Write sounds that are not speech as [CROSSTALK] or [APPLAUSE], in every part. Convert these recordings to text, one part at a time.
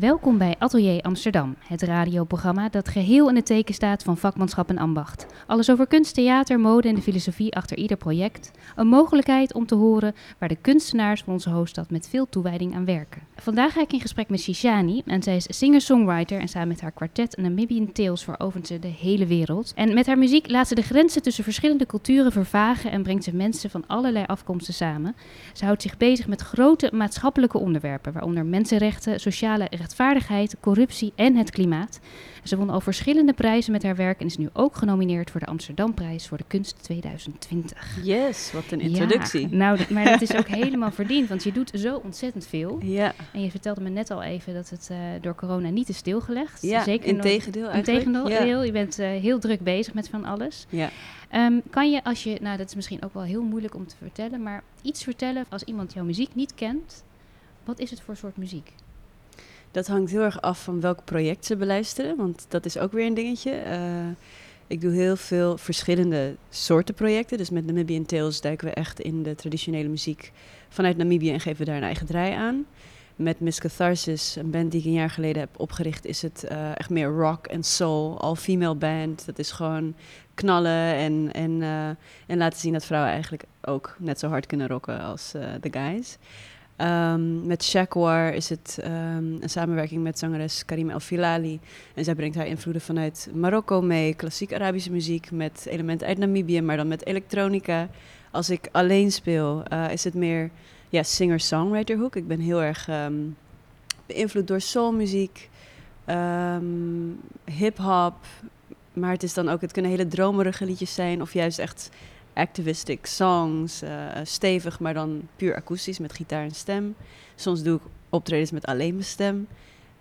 Welkom bij Atelier Amsterdam, het radioprogramma dat geheel in het teken staat van vakmanschap en ambacht. Alles over kunst, theater, mode en de filosofie achter ieder project. Een mogelijkheid om te horen waar de kunstenaars van onze hoofdstad met veel toewijding aan werken. Vandaag ga ik in gesprek met Shishani en zij is singer-songwriter en samen met haar kwartet Namibian Tales verovert ze de hele wereld. En met haar muziek laat ze de grenzen tussen verschillende culturen vervagen en brengt ze mensen van allerlei afkomsten samen. Ze houdt zich bezig met grote maatschappelijke onderwerpen, waaronder mensenrechten, sociale rechtvaardigheid, corruptie en het klimaat. Ze won al verschillende prijzen met haar werk en is nu ook genomineerd voor de Amsterdamprijs voor de kunst 2020. Yes, wat een introductie. Ja, nou, maar dat is ook [LAUGHS] helemaal verdiend, want je doet zo ontzettend veel. Ja. En je vertelde me net al even dat het uh, door corona niet is stilgelegd. Ja, Zeker in tegendeel eigenlijk. In tegendeel, ja. je bent uh, heel druk bezig met van alles. Ja. Um, kan je, als je, nou dat is misschien ook wel heel moeilijk om te vertellen, maar iets vertellen als iemand jouw muziek niet kent, wat is het voor soort muziek? Dat hangt heel erg af van welk project ze beluisteren, want dat is ook weer een dingetje. Uh, ik doe heel veel verschillende soorten projecten. Dus met Namibian Tales duiken we echt in de traditionele muziek vanuit Namibië en geven we daar een eigen draai aan. Met Miss Catharsis, een band die ik een jaar geleden heb opgericht, is het uh, echt meer rock en soul, all-female band. Dat is gewoon knallen en, en, uh, en laten zien dat vrouwen eigenlijk ook net zo hard kunnen rocken als de guys. Um, met Shakwar is het um, een samenwerking met zangeres Karim El Filali. En zij brengt haar invloeden vanuit Marokko mee. Klassiek Arabische muziek met elementen uit Namibië, maar dan met elektronica. Als ik alleen speel, uh, is het meer ja, singer-songwriter hoek. Ik ben heel erg um, beïnvloed door soulmuziek, hip-hop. Maar het is dan ook, het kunnen hele dromerige liedjes zijn of juist echt activistic songs, uh, stevig, maar dan puur akoestisch met gitaar en stem. Soms doe ik optredens met alleen mijn stem.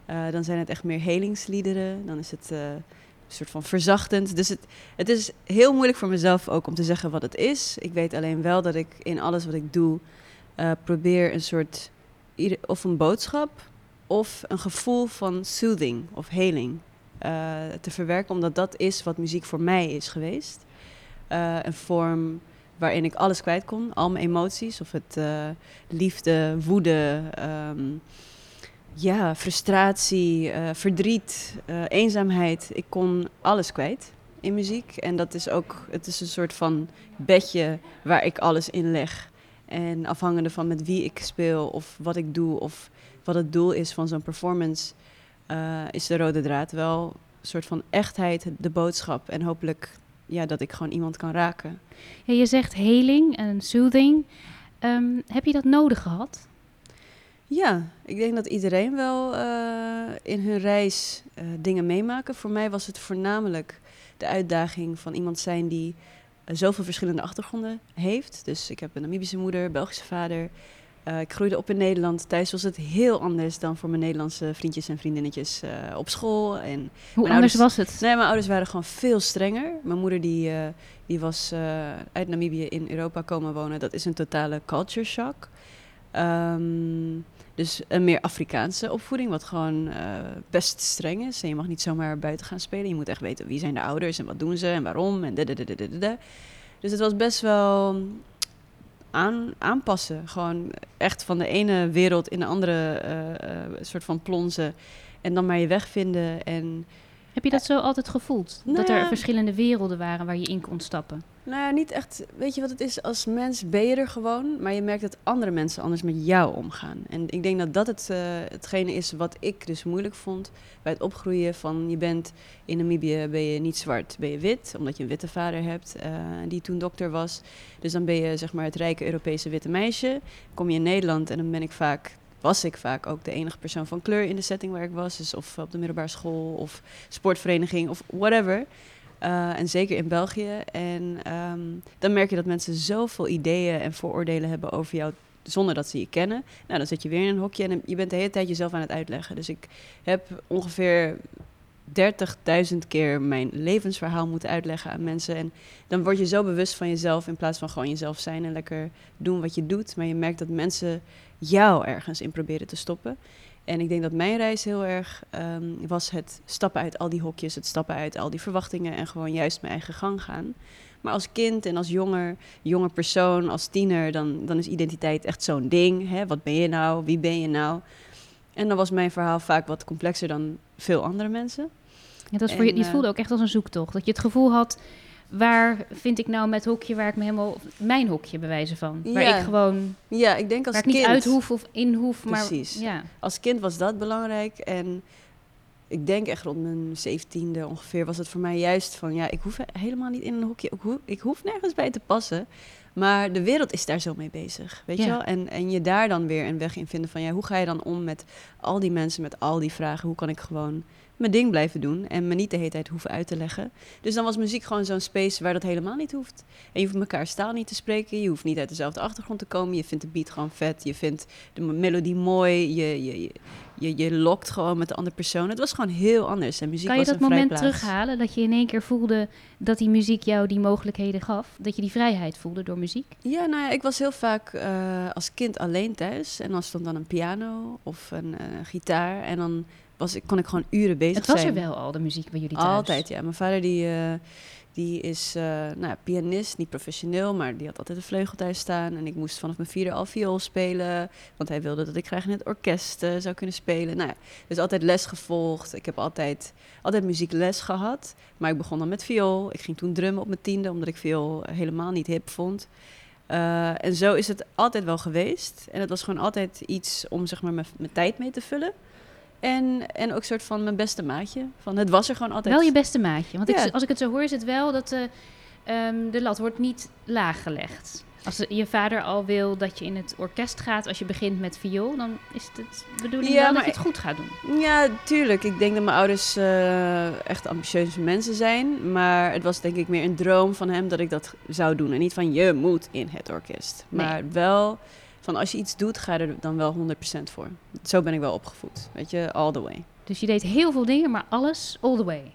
Uh, dan zijn het echt meer helingsliederen. Dan is het uh, een soort van verzachtend. Dus het, het is heel moeilijk voor mezelf ook om te zeggen wat het is. Ik weet alleen wel dat ik in alles wat ik doe probeer een soort of een boodschap of een gevoel van soothing of heling te verwerken, omdat dat is wat muziek voor mij is geweest. Uh, een vorm waarin ik alles kwijt kon, al mijn emoties, of het uh, liefde, woede, um, ja, frustratie, uh, verdriet, eenzaamheid. Ik kon alles kwijt in muziek. En dat is ook, het is een soort van bedje waar ik alles in leg. En afhangende van met wie ik speel, of wat ik doe, of wat het doel is van zo'n performance, is de rode draad wel een soort van echtheid, de boodschap. En hopelijk ja, dat ik gewoon iemand kan raken. Ja, je zegt heling en soothing. Um, heb je dat nodig gehad? Ja, ik denk dat iedereen wel uh, in hun reis uh, dingen meemaken. Voor mij was het voornamelijk de uitdaging van iemand zijn die uh, zoveel verschillende achtergronden heeft. Dus ik heb een Namibische moeder, Belgische vader. Uh, ik groeide op in Nederland. Thuis was het heel anders dan voor mijn Nederlandse vriendjes en vriendinnetjes uh, op school. En Hoe anders ouders, was het? Nee, mijn ouders waren gewoon veel strenger. Mijn moeder die, uh, die was uit Namibië in Europa komen wonen. Dat is een totale culture shock. Um, dus een meer Afrikaanse opvoeding, wat gewoon best streng is. En je mag niet zomaar buiten gaan spelen. Je moet echt weten wie zijn de ouders en wat doen ze en waarom. En dus het was best wel aan, aanpassen. Gewoon echt van de ene wereld in de andere uh, soort van plonzen. En dan maar je weg vinden. En, Heb je dat zo altijd gevoeld? Nou, dat er verschillende werelden waren waar je in kon stappen? Nou ja, niet echt. Weet je wat het is? Als mens ben je er gewoon. Maar je merkt dat andere mensen anders met jou omgaan. En ik denk dat dat het, uh, hetgene is wat ik dus moeilijk vond. Bij het opgroeien van je bent in Namibië ben je niet zwart, ben je wit. Omdat je een witte vader hebt uh, die toen dokter was. Dus dan ben je zeg maar het rijke Europese witte meisje. Kom je in Nederland en dan ben ik vaak was ik vaak ook de enige persoon van kleur in de setting waar ik was. Dus of op de middelbare school of sportvereniging of whatever. Uh, en zeker in België. En um, dan merk je dat mensen zoveel ideeën en vooroordelen hebben over jou zonder dat ze je kennen. Nou, dan zit je weer in een hokje en je bent de hele tijd jezelf aan het uitleggen. Dus ik heb ongeveer 30.000 keer mijn levensverhaal moeten uitleggen aan mensen. En dan word je zo bewust van jezelf in plaats van gewoon jezelf zijn en lekker doen wat je doet. Maar je merkt dat mensen jou ergens in proberen te stoppen. En ik denk dat mijn reis heel erg ehm, was het stappen uit al die hokjes, het stappen uit al die verwachtingen en gewoon juist mijn eigen gang gaan. Maar als kind en als jonger, jonge persoon, als tiener, dan, dan is identiteit echt zo'n ding. Hè? Wat ben je nou? Wie ben je nou? En dan was mijn verhaal vaak wat complexer dan veel andere mensen. Het, was voor je, eh, voelde ook echt als een zoektocht. Dat je het gevoel had, waar vind ik nou met hokje waar ik me helemaal... Mijn hokje bewijzen van. Waar Ja, ik gewoon, Ja, ik denk als waar ik niet kind. uit hoef of in hoef. Maar, Precies. Ja. Als kind was dat belangrijk. En ik denk echt rond mijn zeventiende ongeveer was het voor mij juist van... ja, ik hoef helemaal niet in een hokje. Ik hoef, ik hoef nergens bij te passen. Maar de wereld is daar zo mee bezig, weet Ja. je wel? En, en je daar dan weer een weg in vinden van... ja, hoe ga je dan om met al die mensen, met al die vragen? Hoe kan ik gewoon mijn ding blijven doen en me niet de hele tijd hoeven uit te leggen? Dus dan was muziek gewoon zo'n space waar dat helemaal niet hoeft. En je hoeft elkaar taal niet te spreken. Je hoeft niet uit dezelfde achtergrond te komen. Je vindt de beat gewoon vet. Je vindt de melodie mooi. Je, je, je, je, lokt gewoon met de andere persoon. Het was gewoon heel anders. En muziek Kan je was dat een moment vrijplaats. terughalen? Dat je in één keer voelde dat die muziek jou die mogelijkheden gaf? Dat je die vrijheid voelde door muziek? Ja, nou ja, ik was heel vaak eh, als kind alleen thuis. En dan stond dan een piano of een eh, gitaar. En dan was ik, kon ik gewoon uren bezig Het was zijn. er wel al, de muziek bij jullie thuis. Altijd, ja. Mijn vader die, eh, die is eh, nou, pianist, niet professioneel, maar die had altijd een vleugel thuis staan. En ik moest vanaf mijn vierde al viool spelen, want hij wilde dat ik graag in het orkest eh, zou kunnen spelen. Nou ja, dus altijd les gevolgd. Ik heb altijd, altijd muziekles gehad, maar ik begon dan met viool. Ik ging toen drummen op mijn tiende, omdat ik viool helemaal niet hip vond. En zo is het altijd wel geweest. En het was gewoon altijd iets om zeg maar, mijn tijd mee te vullen. En, en ook soort van mijn beste maatje. Van, het was er gewoon altijd. Wel je beste maatje. Want Ja. ik, als ik het zo hoor, is het wel dat de, ehm, de lat wordt niet laag gelegd. Als je vader al wil dat je in het orkest gaat als je begint met viool, dan is het de bedoeling Ja, wel dat je het goed gaat doen. Ja, tuurlijk. Ik denk dat mijn ouders eh, echt ambitieuze mensen zijn. Maar het was denk ik meer een droom van hem dat ik dat zou doen. En niet van je moet in het orkest. Nee. Maar wel van als je iets doet, ga je er dan wel 100% voor. Zo ben ik wel opgevoed. Weet je, all the way. Dus je deed heel veel dingen, maar alles all the way.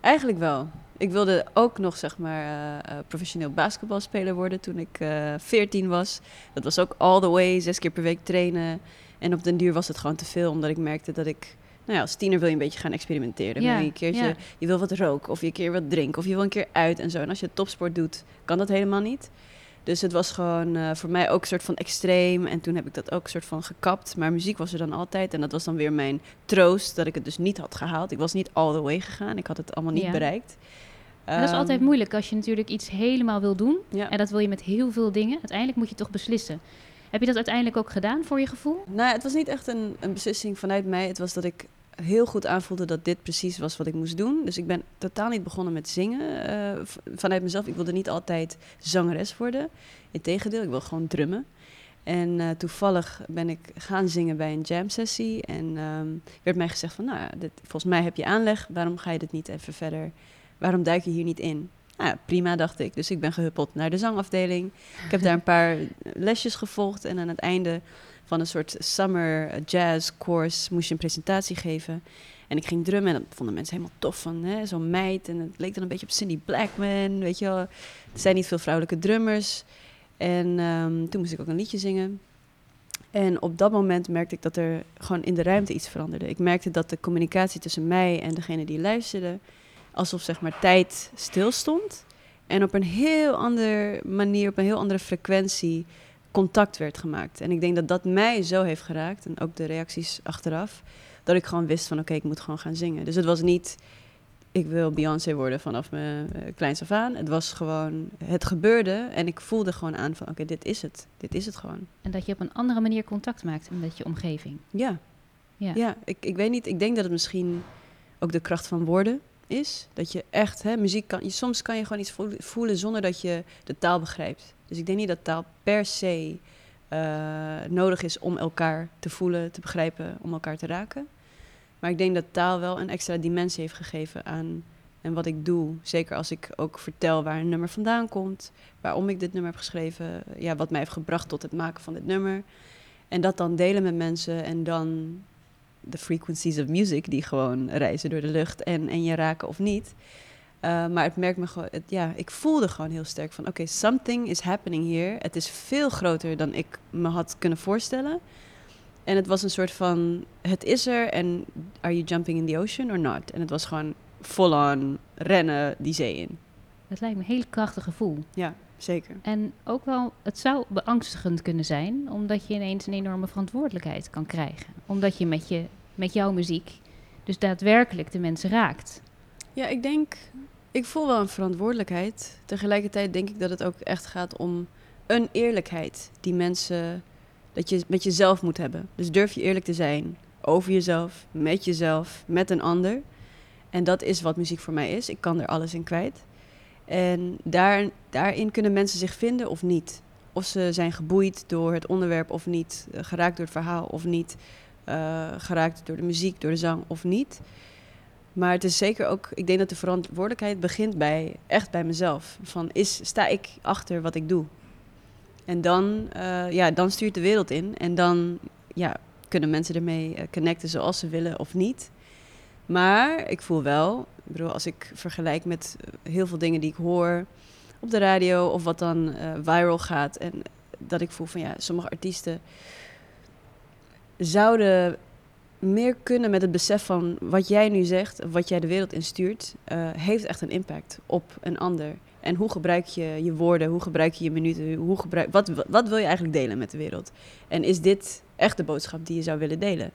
Eigenlijk wel. Ik wilde ook nog, zeg maar, eh, professioneel basketbalspeler worden toen ik eh 14 was. Dat was ook all the way, zes keer per week trainen. En op den duur was het gewoon te veel, omdat ik merkte dat ik... Nou ja, als tiener wil je een beetje gaan experimenteren. Ja, wil je, een keertje, ja. je wil wat roken of je een keer wat drinken of je wil een keer uit en zo. En als je topsport doet, kan dat helemaal niet. Dus het was gewoon eh, voor mij ook een soort van extreem. En toen heb ik dat ook een soort van gekapt. Maar muziek was er dan altijd. En dat was dan weer mijn troost dat ik het dus niet had gehaald. Ik was niet all the way gegaan. Ik had het allemaal niet Ja. bereikt. Dat is altijd Ehm, moeilijk als je natuurlijk iets helemaal wil doen. Ja. En dat wil je met heel veel dingen. Uiteindelijk moet je toch beslissen. Heb je dat uiteindelijk ook gedaan voor je gevoel? Nou, het was niet echt een, een beslissing vanuit mij. Het was dat ik heel goed aanvoelde dat dit precies was wat ik moest doen. Dus ik ben totaal niet begonnen met zingen eh, vanuit mezelf. Ik wilde niet altijd zangeres worden. Integendeel, ik wil gewoon drummen. En eh, toevallig ben ik gaan zingen bij een jam sessie. En ehm, werd mij gezegd van, nou, ja, volgens mij heb je aanleg. Waarom ga je dit niet even verder? Waarom duik je hier niet in? Nou, prima, dacht ik. Dus ik ben gehuppeld naar de zangafdeling. Ik heb daar een paar lesjes gevolgd. En aan het einde van een soort summer jazz course moest je een presentatie geven. En ik ging drummen en dat vonden mensen helemaal tof van zo'n meid. En het leek dan een beetje op Cindy Blackman, weet je wel. Er zijn niet veel vrouwelijke drummers. En ehm, toen moest ik ook een liedje zingen. En op dat moment merkte ik dat er gewoon in de ruimte iets veranderde. Ik merkte dat de communicatie tussen mij en degene die luisterde... alsof zeg maar tijd stilstond. En op een heel andere manier, op een heel andere frequentie contact werd gemaakt. En ik denk dat dat mij zo heeft geraakt, en ook de reacties achteraf, dat ik gewoon wist van oké, ik moet gewoon gaan zingen. Dus het was niet, ik wil Beyoncé worden vanaf mijn uh, kleins af aan. Het was gewoon, het gebeurde en ik voelde gewoon aan van oké, dit is het. Dit is het gewoon. En dat je op een andere manier contact maakt met je omgeving. Ja, Ja. ja ik, ik weet niet, ik denk dat het misschien ook de kracht van woorden is. Dat je echt, hè, muziek kan, je, soms kan je gewoon iets voelen zonder dat je de taal begrijpt. Dus ik denk niet dat taal per se uh, nodig is om elkaar te voelen, te begrijpen, om elkaar te raken. Maar ik denk dat taal wel een extra dimensie heeft gegeven aan en wat ik doe. Zeker als ik ook vertel waar een nummer vandaan komt, waarom ik dit nummer heb geschreven, ja, wat mij heeft gebracht tot het maken van dit nummer. En dat dan delen met mensen en dan de frequencies of music die gewoon reizen door de lucht en, en je raken of niet. Uh, maar het merkt me gewoon, het, ja, ik voelde gewoon heel sterk van, oké, okay, something is happening here. Het is veel groter dan ik me had kunnen voorstellen. En het was een soort van, het is er en are you jumping in the ocean or not? En het was gewoon full-on rennen die zee in. Dat lijkt me een heel krachtig gevoel. Ja, zeker. En ook wel, het zou beangstigend kunnen zijn, omdat je ineens een enorme verantwoordelijkheid kan krijgen. Omdat je met, je, met jouw muziek dus daadwerkelijk de mensen raakt. Ja, ik denk, ik voel wel een verantwoordelijkheid. Tegelijkertijd denk ik dat het ook echt gaat om een eerlijkheid die mensen, dat je met jezelf moet hebben. Dus durf je eerlijk te zijn over jezelf, met jezelf, met een ander. En dat is wat muziek voor mij is. Ik kan er alles in kwijt. En daar, daarin kunnen mensen zich vinden of niet. Of ze zijn geboeid door het onderwerp of niet, eh, geraakt door het verhaal of niet, uh, geraakt door de muziek, door de zang of niet. Maar het is zeker ook, ik denk dat de verantwoordelijkheid begint bij, echt bij mezelf. Van is, sta ik achter wat ik doe? En dan, uh, ja, dan stuurt de wereld in. En dan ja, kunnen mensen ermee connecten zoals ze willen of niet. Maar ik voel wel, ik bedoel, als ik vergelijk met eh, heel veel dingen die ik hoor op de radio of wat dan viral gaat. En dat ik voel van ja, sommige artiesten zouden meer kunnen met het besef van wat jij nu zegt, wat jij de wereld instuurt, uh, heeft echt een impact op een ander. En hoe gebruik je je woorden, hoe gebruik je je minuten, hoe gebruik, wat, wat wil je eigenlijk delen met de wereld? En is dit echt de boodschap die je zou willen delen?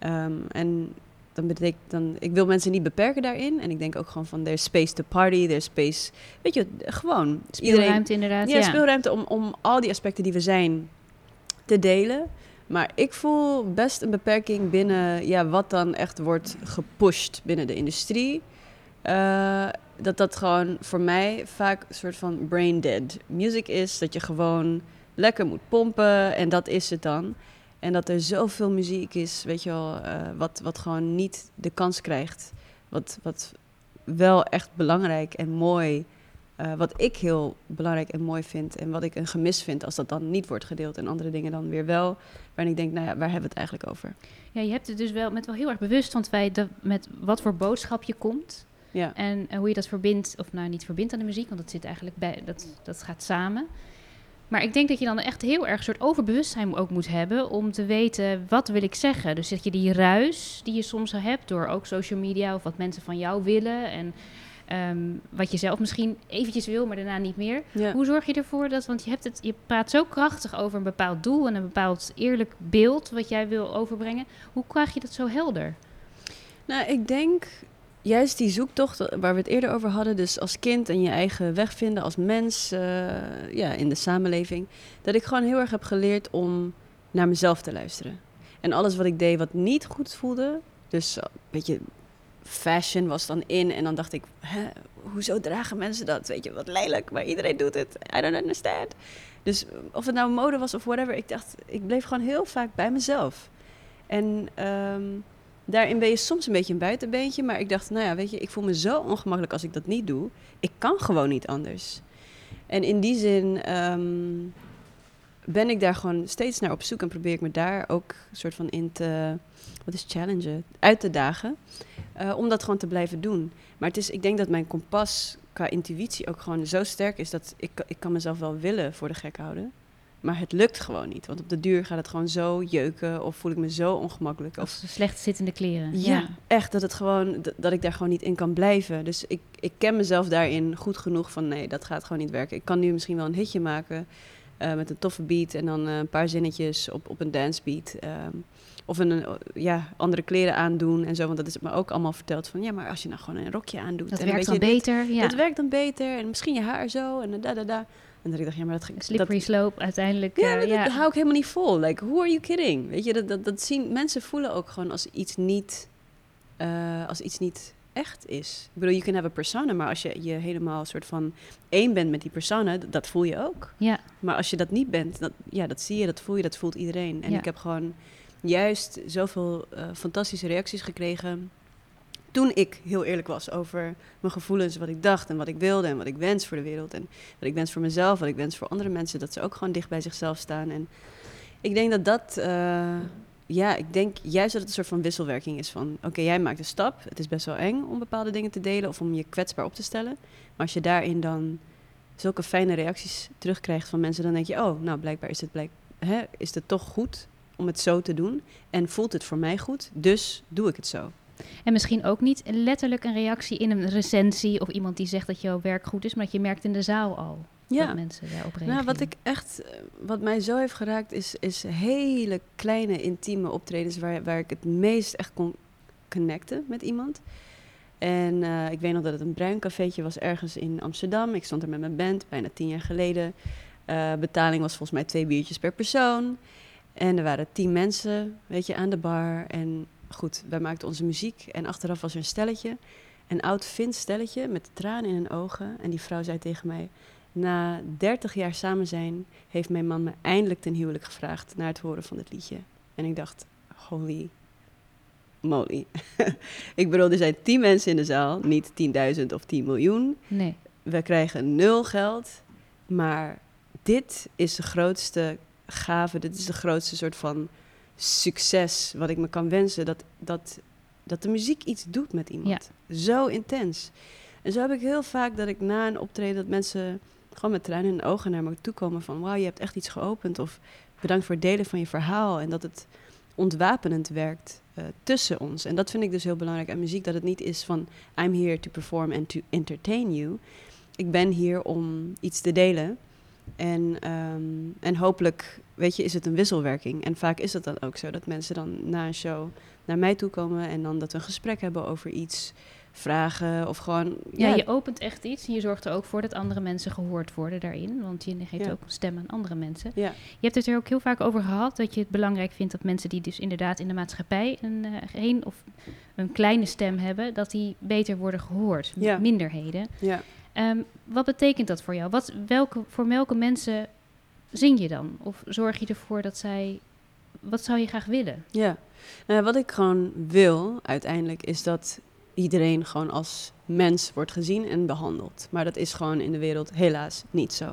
Um, en dan betekent dan, ik wil mensen niet beperken daarin. En ik denk ook gewoon van, there's space to party, there's space, weet je, gewoon. Speelruimte inderdaad, ja. ja. speelruimte om, om al die aspecten die we zijn te delen. Maar ik voel best een beperking binnen ja, wat dan echt wordt gepusht binnen de industrie. Uh, dat dat gewoon voor mij vaak een soort van brain dead music is. Dat je gewoon lekker moet pompen en dat is het dan. En dat er zoveel muziek is, weet je wel, uh, wat, wat gewoon niet de kans krijgt. Wat, wat wel echt belangrijk en mooi, uh, wat ik heel belangrijk en mooi vind. En wat ik een gemis vind als dat dan niet wordt gedeeld. En andere dingen dan weer wel. Waarin ik denk, nou ja, waar hebben we het eigenlijk over? Ja, je hebt het dus wel met wel heel erg bewust van het feit dat met wat voor boodschap je komt. Ja. En uh, hoe je dat verbindt, of nou niet verbindt aan de muziek, want dat zit eigenlijk bij, dat, dat gaat samen. Maar ik denk dat je dan echt heel erg een soort overbewustzijn ook moet hebben om te weten wat wil ik zeggen. Dus dat je die ruis die je soms hebt door ook social media of wat mensen van jou willen en um, wat je zelf misschien eventjes wil, maar daarna niet meer. Ja. Hoe zorg je ervoor dat, want je, hebt het, je praat zo krachtig over een bepaald doel en een bepaald eerlijk beeld wat jij wil overbrengen. Hoe krijg je dat zo helder? Nou, ik denk juist die zoektocht waar we het eerder over hadden, dus als kind en je eigen weg vinden als mens uh, ja, in de samenleving, dat ik gewoon heel erg heb geleerd om naar mezelf te luisteren. En alles wat ik deed wat niet goed voelde, dus weet je, fashion was dan in en dan dacht ik, hè, hoezo dragen mensen dat? Weet je, wat lelijk, maar iedereen doet het. I don't understand. Dus of het nou mode was of whatever, ik dacht, ik bleef gewoon heel vaak bij mezelf. En um, daarin ben je soms een beetje een buitenbeentje. Maar ik dacht, nou ja, weet je, ik voel me zo ongemakkelijk als ik dat niet doe. Ik kan gewoon niet anders. En in die zin um, ben ik daar gewoon steeds naar op zoek en probeer ik me daar ook een soort van in te, wat is challengen, uit te dagen. Uh, om dat gewoon te blijven doen. Maar het is, ik denk dat mijn kompas qua intuïtie ook gewoon zo sterk is dat ik, ik kan mezelf wel willen voor de gek houden. Maar het lukt gewoon niet. Want op de duur gaat het gewoon zo jeuken. Of voel ik me zo ongemakkelijk. Of, of slecht zittende kleren. Ja, ja, echt. Dat, het gewoon, dat, dat, ik daar gewoon niet in kan blijven. Dus ik, ik ken mezelf daarin goed genoeg van... nee, dat gaat gewoon niet werken. Ik kan nu misschien wel een hitje maken... Uh, met een toffe beat en dan uh, een paar zinnetjes op, op een dancebeat. Um, of een, ja, andere kleren aandoen en zo. Want dat is me ook allemaal verteld van... ja, maar als je nou gewoon een rokje aandoet... Dat en werkt dan dit, beter, ja. Dat werkt dan beter. En misschien je haar zo en da da da. En dat ik dacht, ja, maar dat... Slippery dat, slope uiteindelijk. Ja, uh, dat, ja. dat hou ik helemaal niet vol. Like, who are you kidding? Weet je, dat, dat, dat zien... Mensen voelen ook gewoon als iets niet... Uh, als iets niet echt is. Ik bedoel, je kan hebben persona, maar als je je helemaal soort van één bent met die persona, dat, dat voel je ook. Ja. Maar als je dat niet bent, dat, ja, dat zie je, dat voel je, dat voelt iedereen. En Ja. ik heb gewoon juist zoveel uh, fantastische reacties gekregen toen ik heel eerlijk was over mijn gevoelens, wat ik dacht en wat ik wilde en wat ik wens voor de wereld en wat ik wens voor mezelf, wat ik wens voor andere mensen, dat ze ook gewoon dicht bij zichzelf staan. En ik denk dat dat, uh, ja, ik denk juist dat het een soort van wisselwerking is van, oké, jij maakt een stap, het is best wel eng om bepaalde dingen te delen of om je kwetsbaar op te stellen, maar als je daarin dan zulke fijne reacties terugkrijgt van mensen, dan denk je, oh, nou, blijkbaar is het, blijk, hè, is het toch goed om het zo te doen. En voelt het voor mij goed, dus doe ik het zo. En misschien ook niet letterlijk een reactie in een recensie of iemand die zegt dat jouw werk goed is, maar dat je merkt in de zaal al Ja. dat mensen daarop reageren. Nou, wat ik echt, eh, wat mij zo heeft geraakt, is, is hele kleine intieme optredens waar, waar ik het meest echt kon connecten met iemand. En eh, ik weet nog dat het een bruin cafeetje was ergens in Amsterdam. Ik stond er met mijn band, bijna tien jaar geleden. Eh, betaling was volgens mij twee biertjes per persoon. En er waren tien mensen, weet je, aan de bar. En goed, wij maakten onze muziek. En achteraf was er een stelletje. Een oud Fins stelletje met tranen in hun ogen. En die vrouw zei tegen mij... Na 30 jaar samen zijn heeft mijn man me eindelijk ten huwelijk gevraagd... na het horen van dit liedje. En ik dacht, holy moly. [LAUGHS] ik bedoel, er zijn 10 mensen in de zaal, niet 10.000 of 10 miljoen. Nee. We krijgen nul geld, maar dit is de grootste gave, dit is de grootste soort van succes wat ik me kan wensen. Dat, dat, dat de muziek iets doet met iemand. Zo intens. En zo heb ik heel vaak dat ik na een optreden dat mensen gewoon met tranen in de ogen naar me toe komen van wauw, je hebt echt iets geopend of bedankt voor het delen van je verhaal en dat het ontwapenend werkt eh, tussen ons. En dat vind ik dus heel belangrijk aan muziek, dat het niet is van I'm here to perform and to entertain you. Ik ben hier om iets te delen. En, ehm, en hopelijk, weet je, is het een wisselwerking. En vaak is het dan ook zo dat mensen dan na een show naar mij toe komen en dan dat we een gesprek hebben over iets, vragen of gewoon. Ja, je opent echt iets en je zorgt er ook voor dat andere mensen gehoord worden daarin. Want je geeft Ja. ook een stem aan andere mensen. ja. Je hebt het er ook heel vaak over gehad dat je het belangrijk vindt dat mensen die dus inderdaad in de maatschappij een, geen of een kleine stem hebben, dat die beter worden gehoord. Ja. Minderheden. ja. Ehm, wat betekent dat voor jou? Wat, welke, voor welke mensen zing je dan? Of zorg je ervoor dat zij. Wat zou je graag willen? Ja, nou, ja, wat ik gewoon wil uiteindelijk is dat iedereen gewoon als mens wordt gezien en behandeld. Maar dat is gewoon in de wereld helaas niet zo.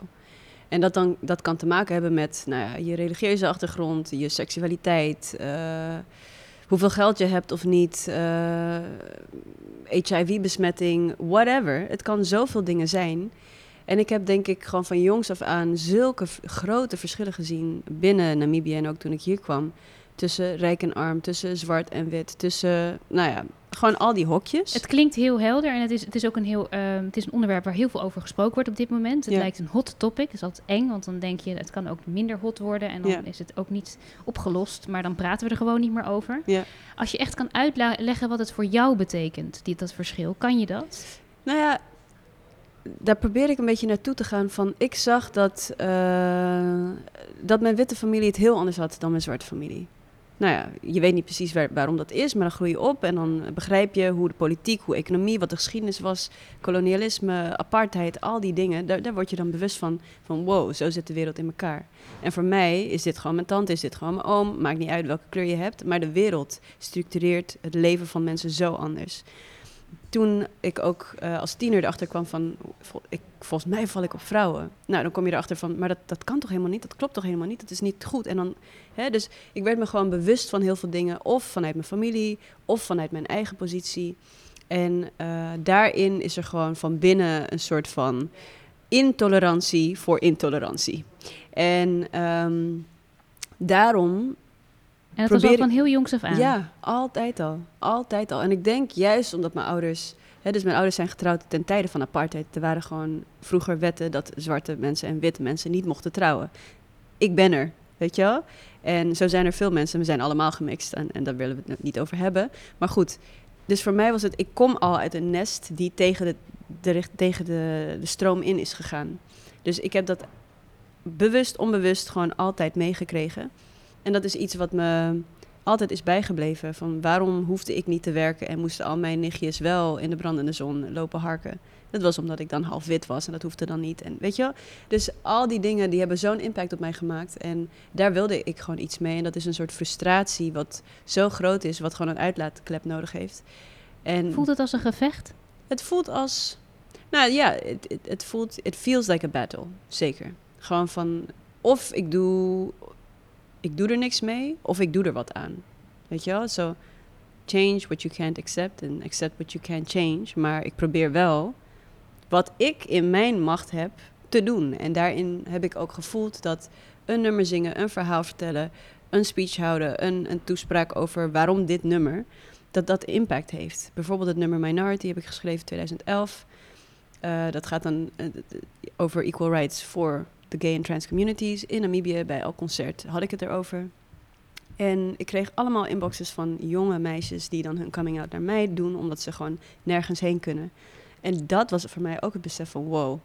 En dat, dan, dat kan te maken hebben met nou ja, je religieuze achtergrond, je seksualiteit, eh, hoeveel geld je hebt of niet, eh, HIV-besmetting, whatever. Het kan zoveel dingen zijn. En ik heb denk ik gewoon van jongs af aan zulke grote verschillen gezien binnen Namibië en ook toen ik hier kwam. Tussen rijk en arm, tussen zwart en wit, tussen, nou ja, gewoon al die hokjes. Het klinkt heel helder en het is, het is ook een, heel, ehm, het is een onderwerp waar heel veel over gesproken wordt op dit moment. Het Ja. lijkt een hot topic. Het is altijd eng, want dan denk je het kan ook minder hot worden en dan Ja. is het ook niet opgelost. Maar dan praten we er gewoon niet meer over. Ja. Als je echt kan uitleggen wat het voor jou betekent, die, dat verschil, kan je dat? Nou ja, daar probeer ik een beetje naartoe te gaan van... Ik zag dat, eh, dat mijn witte familie het heel anders had dan mijn zwarte familie. Nou ja, je weet niet precies waar- waarom dat is, maar dan groei je op en dan begrijp je hoe de politiek, hoe economie, wat de geschiedenis was, kolonialisme, apartheid, al die dingen. Daar, daar word je dan bewust van, van wow, zo zit de wereld in elkaar. En voor mij is dit gewoon mijn tante, is dit gewoon mijn oom, maakt niet uit welke kleur je hebt, maar de wereld structureert het leven van mensen zo anders toen ik ook eh, als tiener erachter kwam van, ik, volgens mij val ik op vrouwen. Nou, dan kom je erachter van, maar dat, dat kan toch helemaal niet? Dat klopt toch helemaal niet? Dat is niet goed. En dan, hè, dus ik werd me gewoon bewust van heel veel dingen, of vanuit mijn familie, of vanuit mijn eigen positie. En eh, daarin is er gewoon van binnen een soort van intolerantie voor intolerantie. En ehm, daarom En dat was al Probeer van heel jongs af aan. ja, altijd al. Altijd al. En ik denk juist omdat mijn ouders... Hè, dus mijn ouders zijn getrouwd ten tijde van apartheid. Er waren gewoon vroeger wetten dat zwarte mensen en witte mensen niet mochten trouwen. Ik ben er, weet je wel? En zo zijn er veel mensen. We zijn allemaal gemixt en, en daar willen we het niet over hebben. Maar goed, dus voor mij was het... Ik kom al uit een nest die tegen de, tegen de, de stroom in is gegaan. Dus ik heb dat bewust, onbewust gewoon altijd meegekregen. En dat is iets wat me altijd is bijgebleven. Van waarom hoefde ik niet te werken en moesten al mijn nichtjes wel in de brandende zon lopen harken. Dat was omdat ik dan half wit was en dat hoefde dan niet. En weet je wel? Dus al die dingen die hebben zo'n impact op mij gemaakt. En daar wilde ik gewoon iets mee. En dat is een soort frustratie wat zo groot is, wat gewoon een uitlaatklep nodig heeft. En Voelt het als een gevecht? het voelt als. Nou ja, het voelt. It feels like a battle. Zeker. Gewoon van. Of ik doe. Ik doe er niks mee. Of ik doe er wat aan. Weet je wel? Zo. change what you can't accept. En accept what you can't change. Maar ik probeer wel. wat ik in mijn macht heb. te doen. En daarin heb ik ook gevoeld dat. een nummer zingen, een verhaal vertellen. een speech houden, een, een toespraak over waarom dit nummer, dat dat impact heeft. Bijvoorbeeld het nummer Minority heb ik geschreven in 2011. Uh, dat gaat dan uh, over equal rights voor de gay en trans communities. In Namibië bij elk concert had ik het erover. En ik kreeg allemaal inboxes van jonge meisjes die dan hun coming out naar mij doen, omdat ze gewoon nergens heen kunnen. En dat was voor mij ook het besef van wow,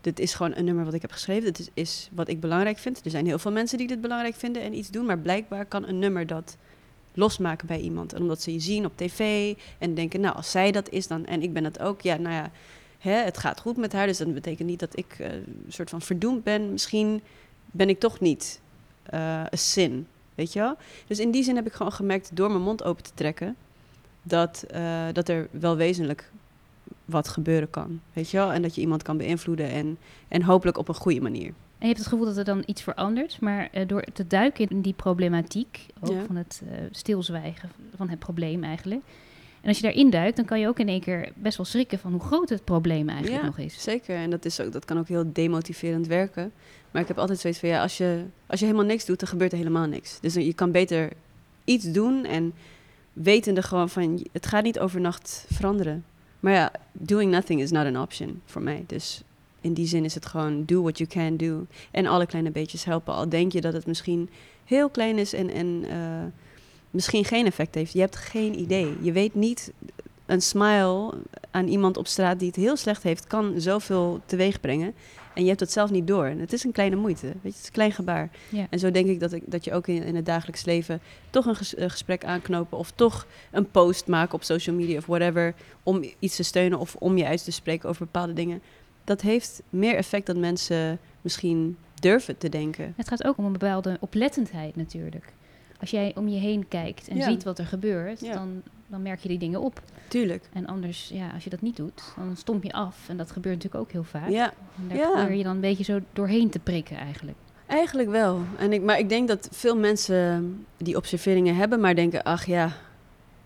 dit is gewoon een nummer wat ik heb geschreven. Dit is, is, wat ik belangrijk vind. Er zijn heel veel mensen die dit belangrijk vinden en iets doen. Maar blijkbaar kan een nummer dat losmaken bij iemand. En omdat ze je zien op tv en denken, nou, als zij dat is dan en ik ben dat ook. Ja, nou ja, hè, het gaat goed met haar. Dus dat betekent niet dat ik uh, een soort van verdoemd ben. Misschien ben ik toch niet uh, een zin. Weet je wel? Dus in die zin heb ik gewoon gemerkt door mijn mond open te trekken. Dat, uh, dat er wel wezenlijk wat gebeuren kan. Weet je wel? En dat je iemand kan beïnvloeden en, en hopelijk op een goede manier. En je hebt het gevoel dat er dan iets verandert, maar uh, door te duiken in die problematiek, ook ja. van het uh, stilzwijgen van het probleem eigenlijk. En als je daarin duikt, dan kan je ook in één keer best wel schrikken van hoe groot het probleem eigenlijk ja, nog is. Zeker, en dat, is ook, dat kan ook heel demotiverend werken. Maar ik heb altijd zoiets van ja, als je, als je helemaal niks doet, dan gebeurt er helemaal niks. Dus je kan beter iets doen en wetende gewoon van het gaat niet overnacht veranderen. Maar ja, doing nothing is not an option voor mij. Dus in die zin is het gewoon do what you can do. En alle kleine beetjes helpen. Al denk je dat het misschien heel klein is en, en uh, misschien geen effect heeft. Je hebt geen idee. Je weet niet, een smile aan iemand op straat die het heel slecht heeft, kan zoveel teweeg brengen. En je hebt het zelf niet door. En het is een kleine moeite. Weet je, het is een klein gebaar. Ja. En zo denk ik dat, ik dat je ook in, in het dagelijks leven toch een, ges, een, gesprek aanknopen. Of toch een post maken op social media of whatever. Om iets te steunen of om je uit te spreken over bepaalde dingen. Dat heeft meer effect dan mensen misschien durven te denken. Het gaat ook om een bepaalde oplettendheid natuurlijk. Als jij om je heen kijkt en Ja. ziet wat er gebeurt, Ja. dan, dan merk je die dingen op. Tuurlijk. En anders, ja, als je dat niet doet, dan stomp je af. En dat gebeurt natuurlijk ook heel vaak. Ja, En daar Ja. probeer je dan een beetje zo doorheen te prikken eigenlijk. Eigenlijk wel. En ik, maar ik denk dat veel mensen die observeringen hebben, maar denken: ach ja,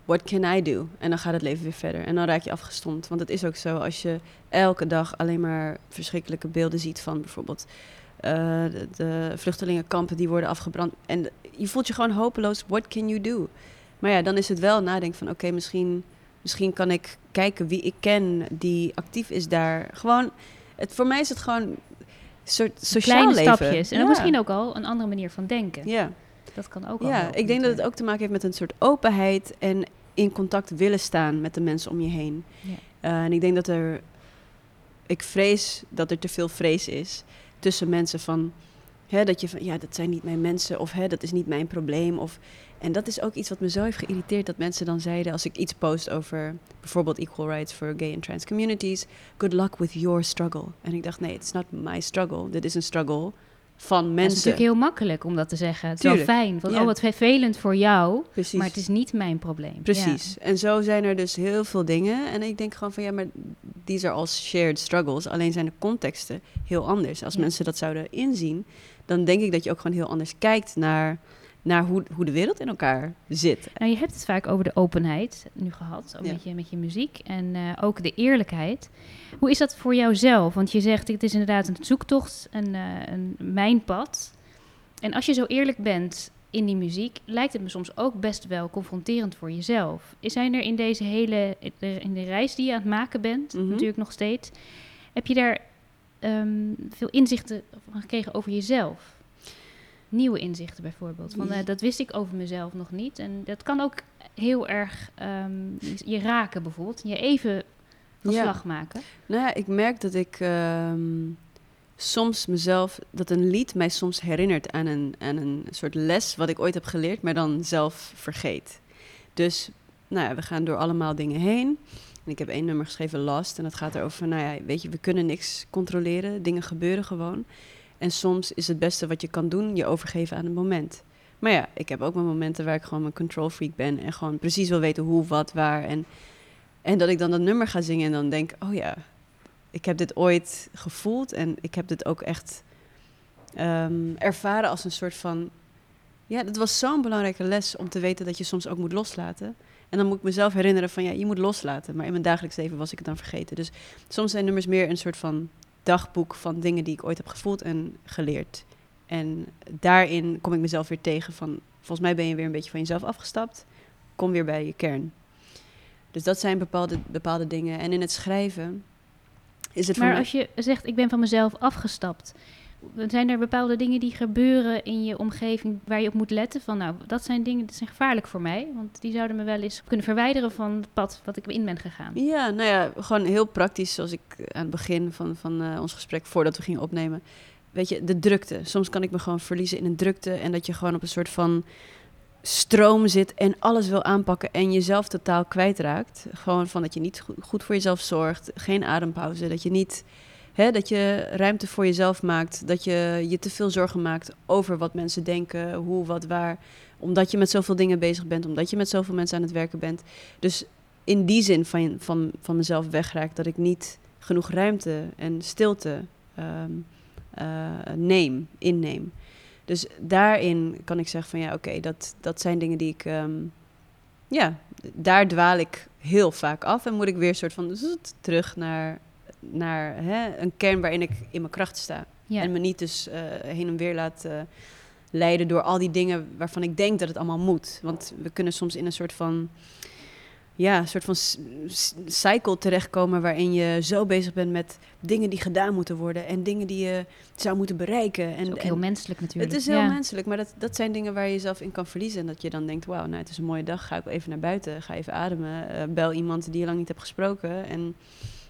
what can I do? En dan gaat het leven weer verder. En dan raak je afgestompt. Want het is ook zo als je elke dag alleen maar verschrikkelijke beelden ziet van bijvoorbeeld de, de vluchtelingenkampen die worden afgebrand. En je voelt je gewoon hopeloos: what can you do? Maar ja, dan is het wel nadenken van: oké, misschien, misschien kan ik kijken wie ik ken die actief is daar. Gewoon, het, voor mij is het gewoon een soort sociaal Kleine leven. stapjes. En Ja. misschien ook al een andere manier van denken. Ja. Dat kan ook Ja, ik denk dat het ook te maken heeft met een soort openheid en in contact willen staan met de mensen om je heen. Ja. Eh, en ik denk dat er, ik vrees dat er te veel vrees is tussen mensen van, hè, dat je van, ja, dat zijn niet mijn mensen of hè, dat is niet mijn probleem. Of, en dat is ook iets wat me zo heeft geïrriteerd dat mensen dan zeiden, als ik iets post over bijvoorbeeld equal rights for gay and trans communities, good luck with your struggle. En ik dacht, nee, it's not my struggle. Dit is een struggle van Het is mensen. natuurlijk heel makkelijk om dat te zeggen. Het is Tuurlijk. wel fijn. Van, Ja. oh, wat vervelend voor jou. Precies. Maar het is niet mijn probleem. Precies. En zo zijn er dus heel veel dingen. En ik denk gewoon van ja, maar these are all shared struggles. Alleen zijn de contexten heel anders. Als Ja. mensen dat zouden inzien, dan denk ik dat je ook gewoon heel anders kijkt naar, naar hoe, hoe de wereld in elkaar zit. Nou, je hebt het vaak over de openheid nu gehad, ook Ja. met, je, met je muziek. En eh, ook de eerlijkheid. Hoe is dat voor jou zelf? Want je zegt, het is inderdaad een zoektocht, een, eh, een mijnpad. En als je zo eerlijk bent in die muziek, lijkt het me soms ook best wel confronterend voor jezelf. Zijn er in deze hele, in de reis die je aan het maken bent, Mhm. natuurlijk nog steeds, heb je daar ehm, veel inzichten van gekregen over jezelf? Nieuwe inzichten bijvoorbeeld. Van, eh, dat wist ik over mezelf nog niet. En dat kan ook heel erg ehm, je raken bijvoorbeeld. Je even van Ja. slag maken. Nou ja, ik merk dat ik ehm, soms mezelf, dat een lied mij soms herinnert aan een, aan een soort les wat ik ooit heb geleerd, maar dan zelf vergeet. Dus, nou ja, we gaan door allemaal dingen heen. En ik heb één nummer geschreven, Lost, en dat gaat erover, nou ja, weet je, we kunnen niks controleren, dingen gebeuren gewoon. En soms is het beste wat je kan doen, je overgeven aan het moment. Maar ja, ik heb ook mijn momenten waar ik gewoon een control freak ben en gewoon precies wil weten hoe, wat, waar. En, en dat ik dan dat nummer ga zingen en dan denk, oh ja, ik heb dit ooit gevoeld en ik heb dit ook echt ehm, ervaren als een soort van. Ja, dat was zo'n belangrijke les om te weten dat je soms ook moet loslaten. En dan moet ik mezelf herinneren van ja, je moet loslaten. Maar in mijn dagelijks leven was ik het dan vergeten. Dus soms zijn nummers meer een soort van dagboek van dingen die ik ooit heb gevoeld en geleerd. En daarin kom ik mezelf weer tegen van volgens mij ben je weer een beetje van jezelf afgestapt. Kom weer bij je kern. Dus dat zijn bepaalde, bepaalde dingen. En in het schrijven is het voor Maar als je zegt, ik ben van mezelf afgestapt. Zijn er bepaalde dingen die gebeuren in je omgeving waar je op moet letten? Van nou, dat zijn dingen die zijn gevaarlijk voor mij. Want die zouden me wel eens kunnen verwijderen van het pad wat ik in ben gegaan. Ja, nou ja, gewoon heel praktisch, zoals ik aan het begin van, van eh, ons gesprek, voordat we gingen opnemen. Weet je, de drukte. Soms kan ik me gewoon verliezen in een drukte en dat je gewoon op een soort van stroom zit en alles wil aanpakken en jezelf totaal kwijtraakt. Gewoon van dat je niet go- goed voor jezelf zorgt, geen adempauze, dat je niet, hè, dat je ruimte voor jezelf maakt, dat je je te veel zorgen maakt over wat mensen denken, hoe, wat, waar, omdat je met zoveel dingen bezig bent, omdat je met zoveel mensen aan het werken bent. Dus in die zin van, van, van mezelf wegraakt dat ik niet genoeg ruimte en stilte ehm, eh, neem, inneem. Dus daarin kan ik zeggen van ja, oké, dat, dat zijn dingen die ik... ehm, ja, daar dwaal ik heel vaak af en moet ik weer een soort van zoet, terug naar, naar hè, een kern waarin ik in mijn kracht sta. Ja. En me niet dus eh, heen en weer laat eh, leiden door al die dingen waarvan ik denk dat het allemaal moet. Want we kunnen soms in een soort van, ja, een soort van cycle terechtkomen waarin je zo bezig bent met dingen die gedaan moeten worden en dingen die je zou moeten bereiken. En, is ook en heel menselijk natuurlijk. het is heel Ja. menselijk, maar dat, dat zijn dingen waar je jezelf in kan verliezen. En dat je dan denkt, wauw, nou, het is een mooie dag, ga ik even naar buiten, ga even ademen, eh, bel iemand die je lang niet hebt gesproken. En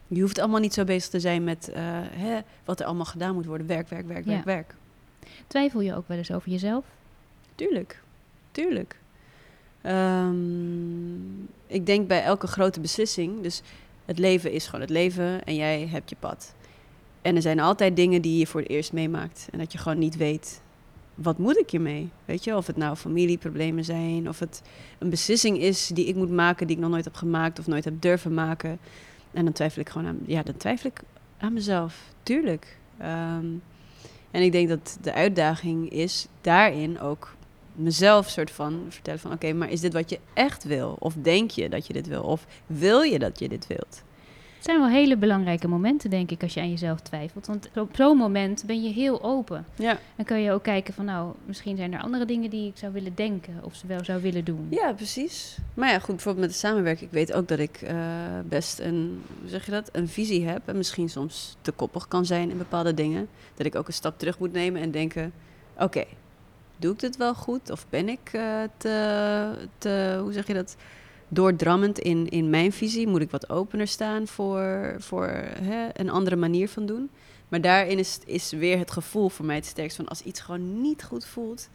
je hoeft allemaal niet zo bezig te zijn met eh, hè, wat er allemaal gedaan moet worden. Werk, werk, werk, Ja. werk, werk. Twijfel je ook wel eens over jezelf? Tuurlijk, tuurlijk. Ehm, ik denk bij elke grote beslissing, dus het leven is gewoon het leven en jij hebt je pad. En er zijn altijd dingen die je voor het eerst meemaakt en dat je gewoon niet weet, wat moet ik hiermee? Weet je, of het nou familieproblemen zijn, of het een beslissing is die ik moet maken die ik nog nooit heb gemaakt of nooit heb durven maken. En dan twijfel ik gewoon aan, ja, dan twijfel ik aan mezelf, tuurlijk. Ehm, en ik denk dat de uitdaging is daarin ook mezelf soort van vertellen van oké, maar is dit wat je echt wil? Of denk je dat je dit wil? Of wil je dat je dit wilt? Het zijn wel hele belangrijke momenten, denk ik, als je aan jezelf twijfelt. Want op zo'n moment ben je heel open. Ja, Dan kun je ook kijken van, nou, misschien zijn er andere dingen die ik zou willen denken of ze wel zou willen doen. ja precies. Maar ja, goed, bijvoorbeeld met de samenwerking. Ik weet ook dat ik eh, best een, hoe zeg je dat, een visie heb. En misschien soms te koppig kan zijn in bepaalde dingen. Dat ik ook een stap terug moet nemen en denken, oké, doe ik dit wel goed? Of ben ik eh, te, te, hoe zeg je dat, doordrammend in, in mijn visie? Moet ik wat opener staan voor, voor hè, een andere manier van doen? Maar daarin is, is weer het gevoel voor mij het sterkst van als iets gewoon niet goed voelt,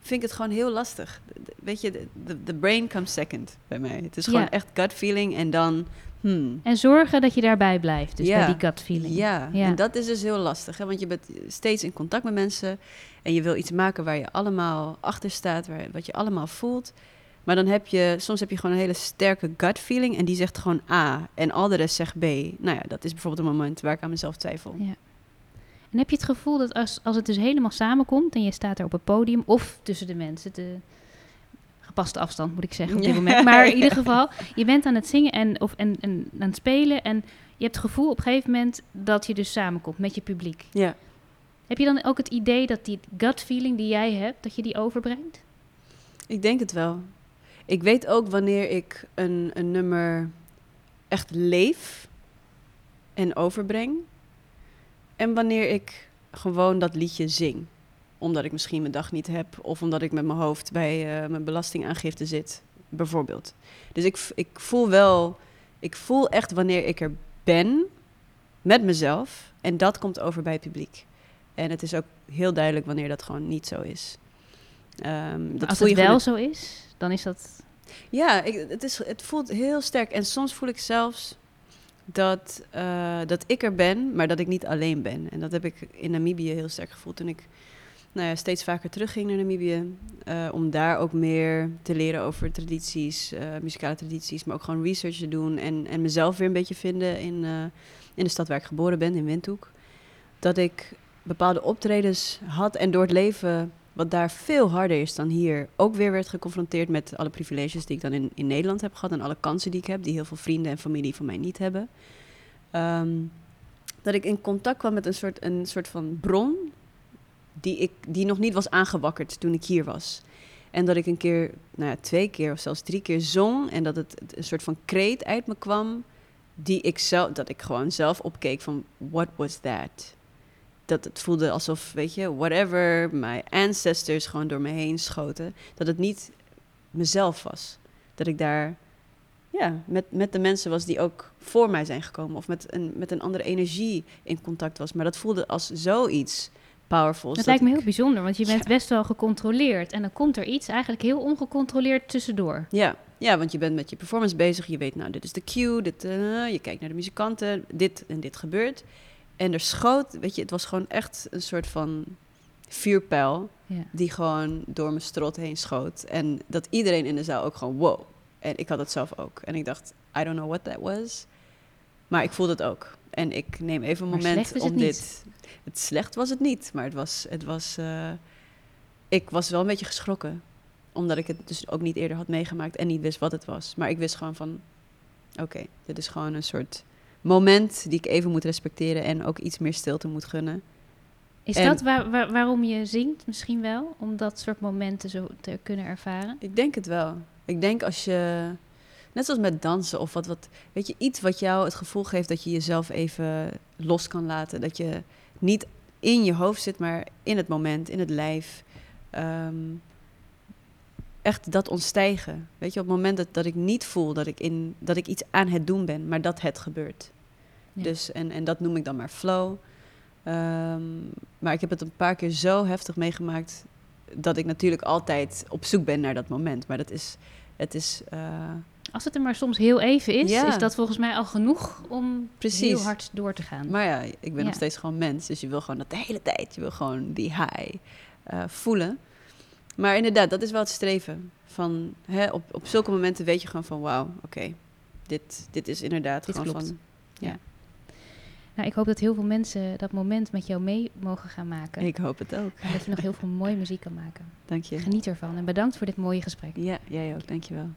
vind ik het gewoon heel lastig. Weet je, de, de, de brain comes second bij mij. Het is gewoon Ja. echt gut feeling en dan, hmm, En zorgen dat je daarbij blijft, dus Ja. bij die gut feeling. ja, Ja. en dat is dus heel lastig. Hè? Want je bent steeds in contact met mensen en je wil iets maken waar je allemaal achter staat, waar, wat je allemaal voelt. Maar dan heb je, soms heb je gewoon een hele sterke gut feeling en die zegt gewoon A en al de rest zegt B. Nou ja, dat is bijvoorbeeld een moment waar ik aan mezelf twijfel. Ja. En heb je het gevoel dat als, als het dus helemaal samenkomt en je staat er op het podium of tussen de mensen, de gepaste afstand moet ik zeggen op dit moment, maar in ieder [LAUGHS] geval, je bent aan het zingen en, of, en, en aan het spelen en je hebt het gevoel op een gegeven moment dat je dus samenkomt met je publiek. Ja. Heb je dan ook het idee dat die gut feeling die jij hebt, dat je die overbrengt? Ik denk het wel. Ik weet ook wanneer ik een, een nummer echt leef en overbreng. En wanneer ik gewoon dat liedje zing. Omdat ik misschien mijn dag niet heb. Of omdat ik met mijn hoofd bij eh, mijn belastingaangifte zit. Bijvoorbeeld. Dus ik, ik voel wel... Ik voel echt wanneer ik er ben met mezelf. En dat komt over bij het publiek. En het is ook heel duidelijk wanneer dat gewoon niet zo is. Ehm, dat Als het wel zo is, dan is dat... ja, ik, het, is, het voelt heel sterk. En soms voel ik zelfs dat, eh, dat ik er ben, maar dat ik niet alleen ben. En dat heb ik in Namibië heel sterk gevoeld toen ik nou ja, steeds vaker terugging naar Namibië. eh, om daar ook meer te leren over tradities, eh, muzikale tradities, maar ook gewoon research te doen. En, en mezelf weer een beetje vinden in, eh, in de stad waar ik geboren ben, in Windhoek. Dat ik bepaalde optredens had en door het leven wat daar veel harder is dan hier, ook weer werd geconfronteerd met alle privileges die ik dan in, in Nederland heb gehad en alle kansen die ik heb, die heel veel vrienden en familie van mij niet hebben. Ehm, dat ik in contact kwam met een soort, een soort van bron die, ik, die nog niet was aangewakkerd toen ik hier was. En dat ik een keer, nou ja, twee keer of zelfs drie keer zong. En dat het een soort van kreet uit me kwam. Die ik zelf, dat ik gewoon zelf opkeek van, what was that? Dat het voelde alsof, weet je, whatever, my ancestors gewoon door me heen schoten. Dat het niet mezelf was. Dat ik daar ja, met, met de mensen was die ook voor mij zijn gekomen. Of met een, met een andere energie in contact was. Maar dat voelde als zoiets powerfuls. Dat, lijkt me heel bijzonder, want je bent Ja. best wel gecontroleerd. En dan komt er iets eigenlijk heel ongecontroleerd tussendoor. Ja, ja, want je bent met je performance bezig. Je weet, nou, dit is de cue. Dit, eh, je kijkt naar de muzikanten. Dit en dit gebeurt. En er schoot, weet je, het was gewoon echt een soort van vuurpijl. Ja. Die gewoon door mijn strot heen schoot. En dat iedereen in de zaal ook gewoon, wow. En ik had het zelf ook. En ik dacht, I don't know what that was. Maar ik voelde het ook. En ik neem even een Maar moment om het dit... Het slecht was het niet, maar het was... Het was eh, ik was wel een beetje geschrokken. Omdat ik het dus ook niet eerder had meegemaakt en niet wist wat het was. Maar ik wist gewoon van... Oké, dit is gewoon een soort moment die ik even moet respecteren... en ook iets meer stilte moet gunnen. Is En- dat waar, waar- waarom je zingt misschien wel? Om dat soort momenten zo te kunnen ervaren? Ik denk het wel. Ik denk als je, net zoals met dansen of wat, wat, weet je, iets wat jou het gevoel geeft dat je jezelf even los kan laten. Dat je niet in je hoofd zit, maar in het moment, in het lijf. Ehm, echt dat ontstijgen. Weet je, op het moment dat, dat ik niet voel dat ik, in, dat ik iets aan het doen ben, maar dat het gebeurt. Ja. Dus, en, en dat noem ik dan maar flow. Ehm, maar ik heb het een paar keer zo heftig meegemaakt dat ik natuurlijk altijd op zoek ben naar dat moment. Maar dat is, het is, eh, Als het er maar soms heel even is, Ja. is dat volgens mij al genoeg om Precies. heel hard door te gaan. maar ja, ik ben Ja. nog steeds gewoon mens. Dus je wil gewoon dat de hele tijd, je wil gewoon die high eh, voelen. Maar inderdaad, dat is wel het streven. Van, hè, op, op zulke momenten weet je gewoon van, wauw, oké, dit, dit is inderdaad Dit gewoon klopt. van... Nou, ik hoop dat heel veel mensen dat moment met jou mee mogen gaan maken. Ik hoop het ook. En dat je nog heel veel mooie muziek kan maken. Dank je. Geniet ervan en bedankt voor dit mooie gesprek. Ja, jij ook, dank je wel.